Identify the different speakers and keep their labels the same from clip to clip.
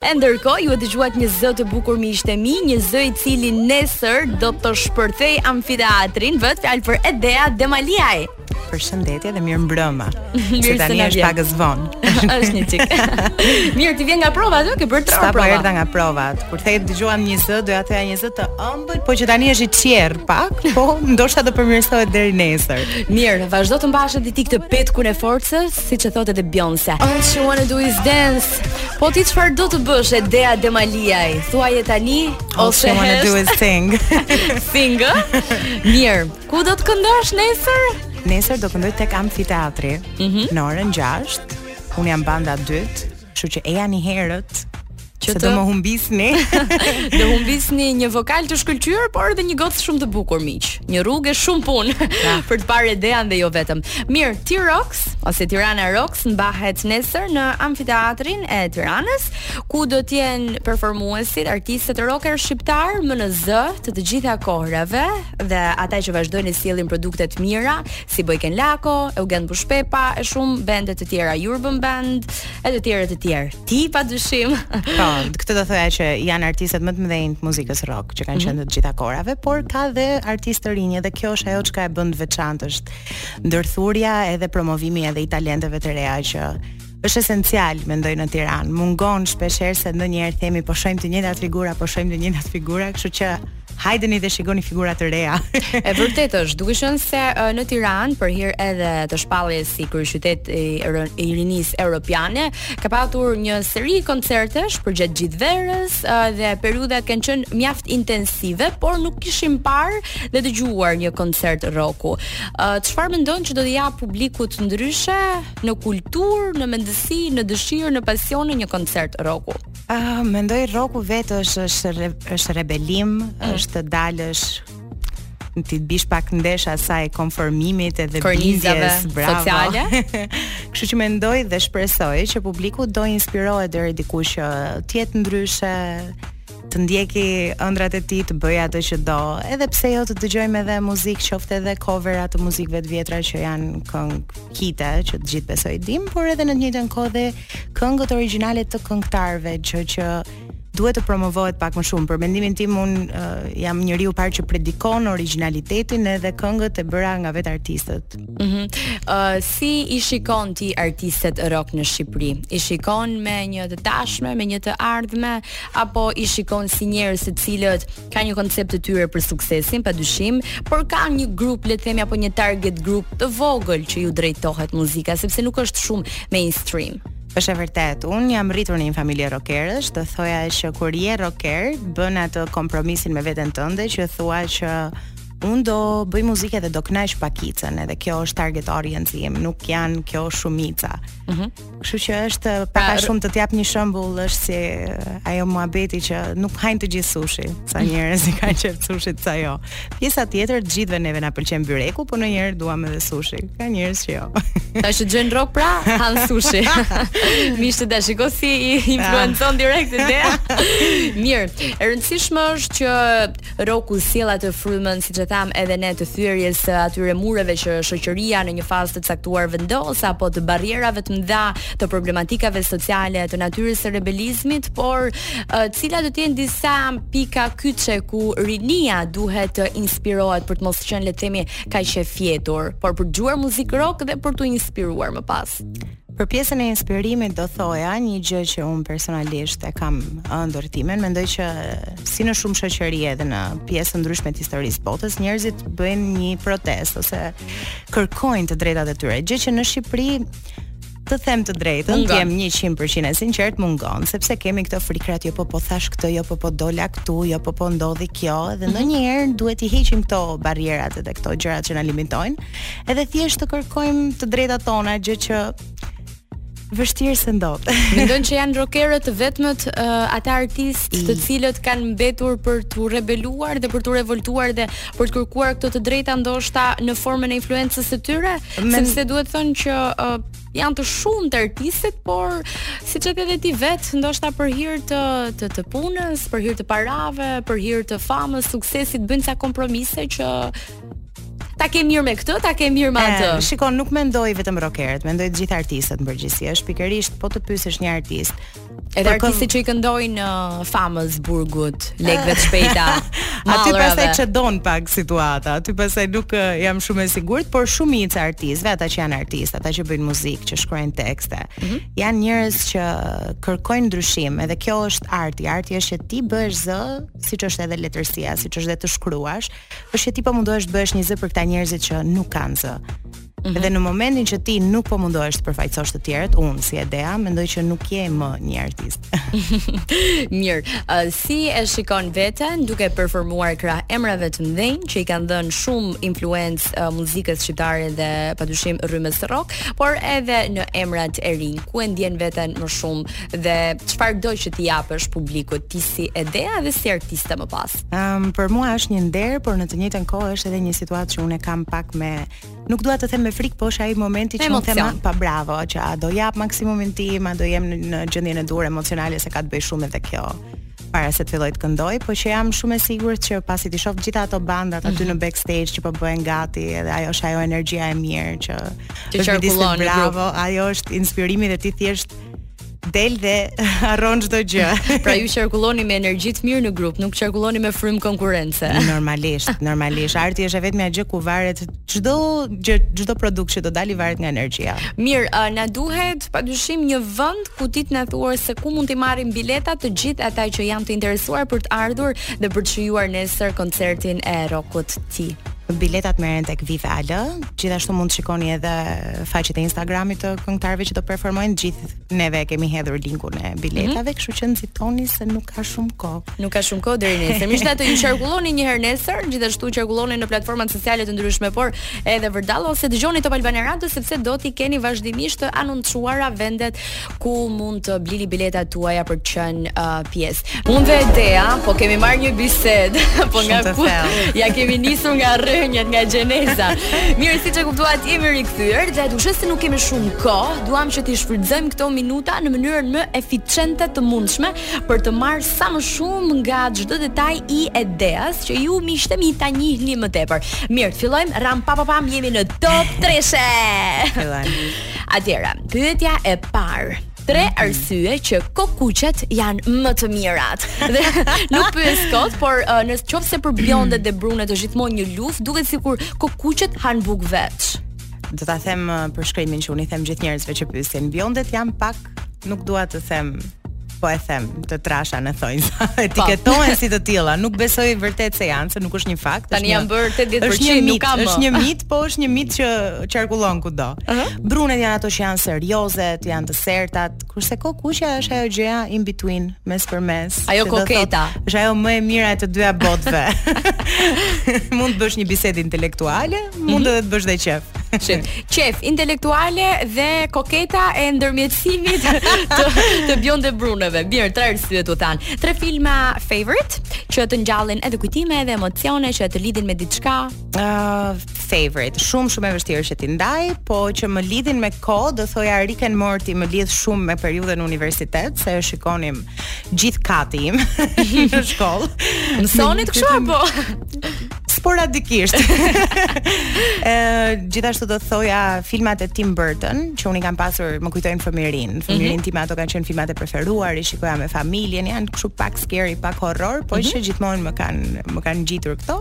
Speaker 1: E ndërkohë ju e dëgjuat një zë të bukur miqtë e mi, një zë i cili nesër do të shpërthej amfiteatrin, bëhet fjalë për Edea Demaliaj.
Speaker 2: Përshëndetje dhe mirë mbrëma.
Speaker 1: Mirë
Speaker 2: se tani është paksa vonë.
Speaker 1: Është një çik. Mirë, ti vjen nga provat aty, ke bërë tre prova.
Speaker 2: Sapo erdha nga provat. Kur the dëgjuam një zë, doja të thoja një zë të ëmbël, po që tani është i çjerr pak, po ndoshta do përmirësohet deri nesër.
Speaker 1: Mirë, vazhdo të mbash edhe ti këtë petkun e forcës, siç e thotë edhe Beyonce. All she wanna do is dance. Po ti çfarë do të bësh Edea Demaliaj? Thuaje tani
Speaker 2: all she wanna do is sing.
Speaker 1: sing. Mirë, ku do të këndosh nesër?
Speaker 2: Nesër do këndoj tek amfiteatri
Speaker 1: mm -hmm.
Speaker 2: në orën 6. Unë jam banda 2, kështu që ejani herët
Speaker 1: që të
Speaker 2: mos më humbisni.
Speaker 1: Do humbisni një vokal të shkëlqyer, por edhe një gocë shumë të bukur miq. Një rrugë shumë punë ah. për të parë Edean dhe jo vetëm. Mirë, T-Rocks ose Tirana Rocks Fest mbahet nesër në Amfiteatrin e Tiranës, ku do të jenë performuesit, artistët rocker shqiptarë më në zë të të gjitha kohërave dhe ata që vazhdojnë të sjellin produkte të mira, si Bojken Lako, Eugen Bushpepa e shumë bende të tjera Urban Band e të tjerë të tjerë. Ti padyshim.
Speaker 2: Po, këtë do thoja që janë artistët më të mëdhenj të muzikës rock që kanë mm -hmm. qenë të gjitha kohërave, por ka dhe artistë të rinj dhe kjo është ajo çka e bën të veçantë është ndërthurja edhe promovimi edhe i talenteve të reja që është esencial mendoj në Tiranë. Mungon shpesh herë se ndonjëherë themi po shohim të njëjtat figura, po shohim të njëjtat figura, kështu që hajdeni dhe shikoni figura të reja.
Speaker 1: e vërtetë është, duke qenë se uh, në Tiranë për hir edhe të shpalljes si kryeqytet i, i rinisë europiane, Ka patur një seri koncertesh përgjatë gjithë verës uh, dhe periudhat kanë qenë mjaft intensive, por nuk kishim parë dhe dëgjuar një koncert rroku. Uh, Çfarë mendon që do t'i japë publikut ndryshe në kulturë, në mendësi, në dëshirë, në pasion një koncert rroku?
Speaker 2: Uh, mendoj rroku vetë është është, re, është rebelim, mm. është të dalësh t'i biesh pak ndesh asaj konformimit edhe bindjes bravo.
Speaker 1: sociale.
Speaker 2: Kështu që mendoj dhe shpresoj që publiku do inspirohet deri diku që të jetë ndryshe, të ndjekë ëndrat e tij të bëjë atë që do, edhe pse jo të dëgjojmë edhe muzikë, qoftë edhe covera të muzikëve të vjetra që janë këngë hite që të gjithë besoj i dimë, por edhe në të njëjtën kohë dhe këngët origjinale të këngëtarëve, që që duhet të promovohet pak më shumë. Për mendimin tim unë uh, jam njeriu i parë që predikon origjinalitetin edhe këngët e bëra nga vetë artistët.
Speaker 1: Mhm. Mm uh, si i shikon ti artistët rock në Shqipëri? I shikon me një të tashme, me një të ardhme apo i shikon si njerëz të cilët kanë një koncept të tyre për suksesin, padyshim, por kanë një grup, le të themi apo një target grup të vogël që u drejtohet muzika, sepse nuk është shumë mainstream.
Speaker 2: Është e vërtet, unë jam rritur në një familje rokerësh, do thoja që kur je roker, bën atë kompromisin me veten tënde që thua që unë do bëj muzikë dhe do kënaq pakicën, edhe kjo është target audience im, nuk janë kjo shumica.
Speaker 1: Ëh.
Speaker 2: Mm Kështu që është pak a shumë të të jap një shembull, është si ajo muhabeti që nuk hajnë të gjithë sushi, sa njerëz i kanë qejf sushit sa jo. Pjesa tjetër të gjithëve neve na pëlqen byreku, po ndonjëherë duam edhe sushi. Ka njerëz që jo.
Speaker 1: Ta që gjën rok pra, han sushi. Mish të dashit, shiko si i influencon direkt Edea. Mirë, e rëndësishme është që roku sjell atë frymën, siç e tham, edhe ne të thyerjes së atyre mureve që shoqëria në një fazë të caktuar vendos apo të barrierave të mëdha të problematikave sociale të natyrës së rebelizmit, por Cilat do të jenë disa pika kyçe ku rinia duhet të inspirohet për të mos qenë le të themi kaq e fjetur, por për të dëgjuar muzikë rock dhe për t'u inspiruar më pas?
Speaker 2: Për pjesën e inspirimit do thoja një gjë që un personalisht e kam ëndër timen, mendoj që si në shumë shoqëri edhe në pjesë të ndryshme të historisë së botës, njerëzit bëjnë një protestë ose kërkojnë të drejtat e tyre, gjë që në Shqipëri të them të drejtën, të jem 100% e sinqert mungon, sepse kemi këto frikrat jo po po thash këtë, jo po po dola këtu, jo po po ndodhi kjo, edhe mm -hmm. ndonjëherë duhet t'i heqim këto barrierat edhe këto gjërat që na limitojnë, edhe thjesht të kërkojmë të drejtat tona, gjë që vështirë se ndodh.
Speaker 1: Mendon që janë rockerët të vetmët uh, ata artistë të cilët kanë mbetur për t'u rebeluar dhe për t'u revoltuar dhe për të kërkuar këto të drejta ndoshta në formën e influencës së tyre?
Speaker 2: Men...
Speaker 1: Sepse duhet thënë që uh, janë të shumtë artistët, por siç the edhe ti vetë, ndoshta për hirë të, të, të punës, për hirë të parave, për hirë të famës, suksesit, bëjnë ca kompromise që ta ke mirë me këtë, ta ke mirë me atë.
Speaker 2: Shiko, nuk mendoj vetëm rockerët, mendoj të gjithë artistët në përgjithësi. Është pikërisht po të pyesësh një artist,
Speaker 1: Edhe artistët që i këndojnë uh, famës burgut, lekëve të shpejta,
Speaker 2: Aty pastaj çedon pak situata, aty pastaj nuk uh, jam shumë e sigurt, por shumica e artistëve, ata që janë artistë, ata që bëjnë muzikë, që shkruajnë tekste, mm -hmm. janë njerëz që kërkojnë ndryshim, edhe kjo është arti, arti është që ti bësh zë, siç është edhe letërsia, siç është dhe të shkruash, është që ti po mundohesh të bësh një zë për këta njerëzit që nuk kanë zë. Mm -hmm. Dhe në momentin që ti nuk po mundohesh të përfaqësosh të tjerët, unë si Edea mendoj që nuk je më një artist.
Speaker 1: Mirë, uh, si e shikon veten duke performuar krah emrave të mëdhenj që i kanë dhënë shumë influencë uh, muzikës shqiptare dhe padyshim rrymës rock, por edhe në emrat e rinj, ku e ndjen veten më shumë dhe çfarë do që t'i japësh publikut ti si Edea dhe si artiste më pas.
Speaker 2: Ëm um, për mua është një nder, por në të njëjtën kohë është edhe një situatë që unë kam pak me Nuk dua të them me frikë, po është ai momenti që unë them pa bravo, që a do jap maksimumin tim, a do jem në gjendjen e duhur emocionale se ka të bëjë shumë edhe kjo para se të filloj të këndoj, po që jam shumë e sigurt që pasi t'i shoh gjitha ato bandat aty mm -hmm. në backstage që po bëhen gati, edhe ajo është ajo energjia e mirë që
Speaker 1: që qarkullon
Speaker 2: bravo, ajo është inspirimi dhe ti thjesht del dhe harron çdo gjë.
Speaker 1: pra ju qarkulloni me energji të mirë në grup, nuk qarkulloni me frymë konkurrence.
Speaker 2: normalisht, normalisht. Arti është e vetmja gjë ku varet çdo gjë, çdo produkt që do dalë varet nga energjia.
Speaker 1: Mirë, uh, na duhet padyshim një vend ku ti të na thuash se ku mund t'i marrin bileta të gjithë ata që janë të interesuar për të ardhur dhe për të shijuar nesër koncertin e rokut ti.
Speaker 2: Biletat merren tek Vive AL. Gjithashtu mund të shikoni edhe faqet e Instagramit të këngëtarëve që do performojnë. Gjithë neve kemi hedhur linkun e biletave, mm -hmm. kështu që nxitoni se nuk ka shumë kohë.
Speaker 1: Nuk ka shumë kohë deri nesër. Miq, ju qarkulloni një herë nesër, gjithashtu qarkulloni në platformat sociale të ndryshme, por edhe vërdall ose dëgjoni Top Albania Radio sepse do t'i keni vazhdimisht të anoncuara vendet ku mund të blini biletat tuaja për të qenë uh, pjesë. Unë dhe Edea, po kemi marrë një bisedë, po nga ku ia kemi nisur nga rrënjët, nga gjeneza. Mirë, siç e kuptuat, jemi rikthyer, dhe duke qenë se nuk kemi shumë kohë, duam që t'i shfrytëzojmë këto minuta në mënyrën më eficiente të mundshme për të marrë sa më shumë nga çdo detaj i Edeas që ju miqtë e mi ta njihni më tepër. Mirë, fillojmë ram pa pa pam jemi në top 3. Fillojmë. Atëherë, pyetja e parë. Tre mhm. arsye që kokuqet janë më të mirat. Dhe nuk pyes kot, por uh, në qoftë se për biondet dhe brunet është gjithmonë një luftë, duket sikur kokuqet hanë bukë veç.
Speaker 2: Do ta them uh, përshkrimin që unë i them gjithë njerëzve që pyesin, biondet janë pak nuk dua të them po e them, të trasha në thonjza. Etiketohen si të tilla, nuk besoj vërtet se janë, se nuk është një fakt.
Speaker 1: Tani janë bërë 80%, është një mit,
Speaker 2: kam. Është një mit, po është një mit që qarkullon kudo. Uh -huh. Brunet janë ato që janë serioze, janë të sertat, kurse kokuqja është ajo gjëja in between, mes për mes.
Speaker 1: Ajo koketa.
Speaker 2: Është ajo më e mira e të dyja botëve. mund të bësh një bisedë intelektuale, mund mhm. edhe të bësh dhe qejf.
Speaker 1: Shit. Qejf intelektuale dhe koketa e ndërmjetësimit të, të biondeve e bruneve. Mirë, tre arsye t'u thanë. Tre filma favorite që të ngjallin edhe kujtime edhe emocione që të lidhin me diçka.
Speaker 2: Uh, favorite. Shumë shumë e vështirë që t'i ndaj, po që më lidhin me kohë, do thoja Rick and Morty më lidh shumë me periudhën e universitetit, se e shikonim gjithë kati im në shkollë.
Speaker 1: Mësonit kështu apo?
Speaker 2: Sporadikisht. Ë gjithashtu do të thoja filmat e Tim Burton, që unë i kam pasur, më kujtojnë fëmijërinë. Mhm. Fëmijërinë mm -hmm. time ato kanë qenë filmat e preferuar, i shikoja me familjen, janë kështu pak scary, pak horror, por mm -hmm. që gjithmonë më kanë më kanë ngjitur këto.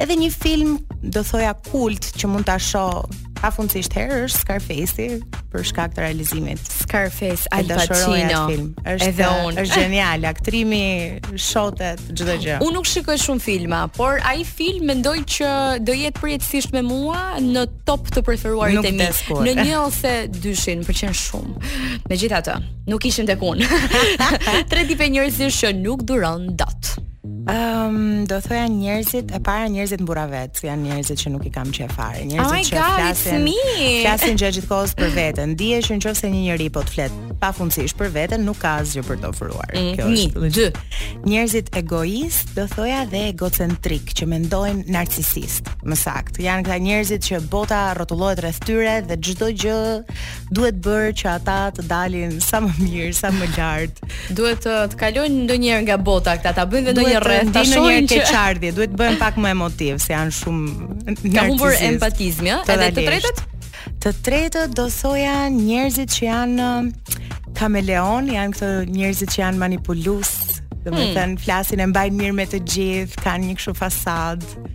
Speaker 2: Edhe një film do thoja kult që mund ta shoh Pafundësisht herë është Scarface për shkak të realizimit.
Speaker 1: Scarface Al Pacino.
Speaker 2: Është edhe unë. Është genial aktrimi, shotet, çdo gjë.
Speaker 1: Unë nuk shikoj shumë filma, por ai film mendoj që do jetë përjetësisht me mua në top të preferuarit e mi. Në një ose dyshin, më pëlqen shumë. Megjithatë, nuk ishim tek unë. Tre tipe njerëzish që nuk duron dot.
Speaker 2: Um, do thoja njerëzit e para njerëzit mburravecë, janë njerëzit që nuk i kam qejf fare. Oh njerëzit oh
Speaker 1: që God, flasin
Speaker 2: flasin gjatë gjithë kohës për veten. Dihet që nëse një njeri po të flet pafundësisht për veten, nuk ka asgjë për të ofruar.
Speaker 1: Mm,
Speaker 2: Kjo është një,
Speaker 1: dy.
Speaker 2: Njerëzit egoistë, do thoja dhe egocentrikë që mendojnë narcisistë, më saktë. Janë këta njerëzit që bota rrotullohet rreth tyre dhe çdo gjë duhet bërë që ata të dalin sa më mirë, sa më lart.
Speaker 1: Duhet të, të kalojnë ndonjëherë nga bota këta, ta bëjnë ndonjë rreth, ta shohin që
Speaker 2: ça ndjen, duhet të bëhen pak më emotivë, se janë shumë
Speaker 1: Ka humbur empatizmi, ëh, edhe të tretët?
Speaker 2: Të tretët do thoja njerëzit që janë kameleonë, janë këto njerëzit që janë manipulues, domethënë hmm., flasin e mbajnë mirë me të gjithë, kanë një kështu fasadë,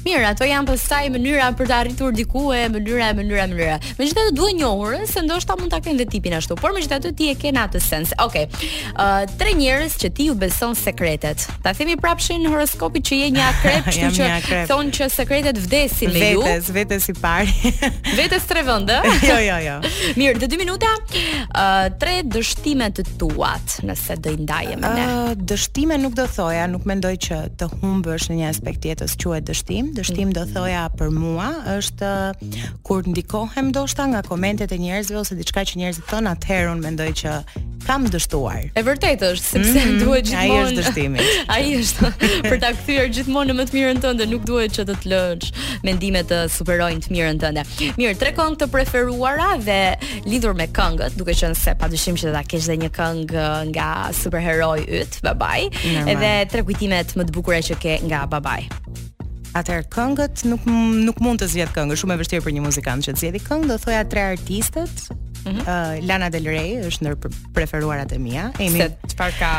Speaker 1: Mirë, ato janë pastaj mënyra për të arritur diku e mënyra e mënyra mënyra. Megjithatë duhet njohur se ndoshta mund ta kenë dhe tipin ashtu, por megjithatë ti e ke në atë sens. Okej. Okay. Uh, tre njerëz që ti u beson sekretet. Ta themi prapë sipas horoskopit që je një akrep, kështu që
Speaker 2: akrep.
Speaker 1: thonë që sekretet vdesin me ju.
Speaker 2: Vetes, vetes së pari.
Speaker 1: vetes tre vendet, ë?
Speaker 2: jo, jo, jo.
Speaker 1: Mirë, të dy minuta. Uh, tre dështime të tuat, nëse do i ndaje me ne.
Speaker 2: Uh, dështime nuk do thoja, nuk mendoj që të humbësh në një aspekt të jetës quhet dështim. Dështim do thoja për mua është kur ndikohem ndoshta nga komentet e njerëzve ose diçka që njerëzit thonë, atëherë unë mendoj që kam dështuar.
Speaker 1: E vërtetë është, sepse
Speaker 2: mm
Speaker 1: -hmm,
Speaker 2: duhet
Speaker 1: gjithmonë.
Speaker 2: Ai është dështimi.
Speaker 1: Ai është për ta kthyer gjithmonë në më të mirën tënde, nuk duhet që të të lësh mendimet të superojnë të mirën tënde. Mirë, tre këngë të preferuara dhe lidhur me këngët, duke qenë se padyshim që do ta kesh dhe një këngë nga superheroi yt. është babai
Speaker 2: Normal.
Speaker 1: dhe tre kujtimet më të bukura që ke nga babai.
Speaker 2: Atëherë këngët nuk nuk mund të zgjedh këngë, shumë e vështirë për një muzikant që të zgjedhë këngë, do thoja tre artistët.
Speaker 1: Mm
Speaker 2: -hmm. uh, Lana Del Rey është ndër të preferuarat e mia.
Speaker 1: Emi çfarë ka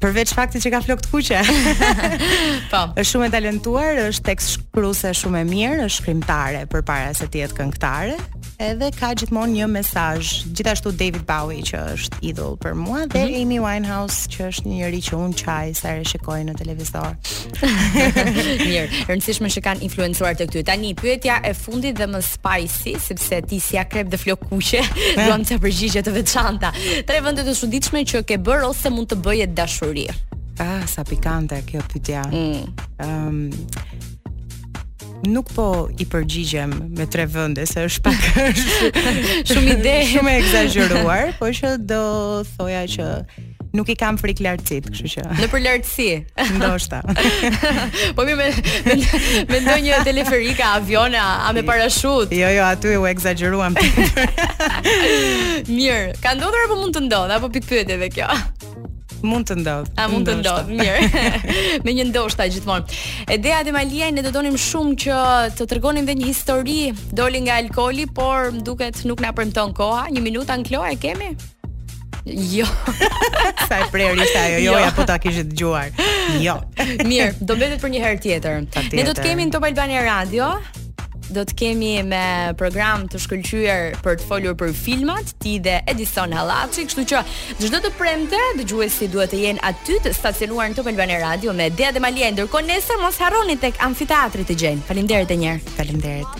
Speaker 2: përveç faktit që ka flokë të kuqe.
Speaker 1: po.
Speaker 2: Është shumë e talentuar, është tekstshkruese shumë e mirë, është shkrimtare përpara se të jetë këngëtare. edhe ka gjithmonë një mesazh. Gjithashtu David Bowie që është idol për mua dhe
Speaker 1: mm -hmm.
Speaker 2: Amy Winehouse që është një njeri që un qaj sa e shikoj në televizor.
Speaker 1: Mirë, rëndësishme që kanë influencuar tek ty. Tani pyetja e fundit dhe më spicy, sepse ti si akrep dhe flokëkuqe, eh. duam përgjigje të veçanta. Tre vende të çuditshme që ke bër ose mund të bëje dashuri.
Speaker 2: Ah, sa pikante kjo pyetja.
Speaker 1: Mm.
Speaker 2: Ehm, mm. um, nuk po i përgjigjem me tre vende se është pak
Speaker 1: shumë ide
Speaker 2: shumë e ekzagjeruar, po që do thoja që nuk i kam frik lartësit, kështu që.
Speaker 1: Nëpër lartësi.
Speaker 2: Ndoshta.
Speaker 1: po mi me me, me ndonjë teleferik, avion, a me parashut.
Speaker 2: Jo, jo, aty u ekzagjeruam.
Speaker 1: Mirë, ka ndodhur apo mund të ndodhë, apo pikëpyetje dhe kjo?
Speaker 2: Mund të ndodh.
Speaker 1: A mund të ndodh, mirë. Me një ndoshta gjithmonë. Edea Demaliaj ne do donim shumë që të tregonim dhe një histori doli nga alkooli, por më duket nuk na premton koha. Një minutë anklo e kemi? Jo.
Speaker 2: Sa e prerë ishte ajo,
Speaker 1: jo,
Speaker 2: jo. apo ta kishit dëgjuar. Jo.
Speaker 1: Mirë, do mbetet për një herë tjetër. Ne do të kemi në Top Albania Radio do të kemi me program të shkëlqyer për të folur për filmat, ti dhe Edison Hallaçi, kështu që çdo të premte dëgjuesi duhet të jenë aty të stacionuar në Top Albania Radio me Edea Demaliaj. Ndërkohë nesër mos harroni tek amfiteatri të gjejnë. Faleminderit edhe një herë.
Speaker 2: Faleminderit.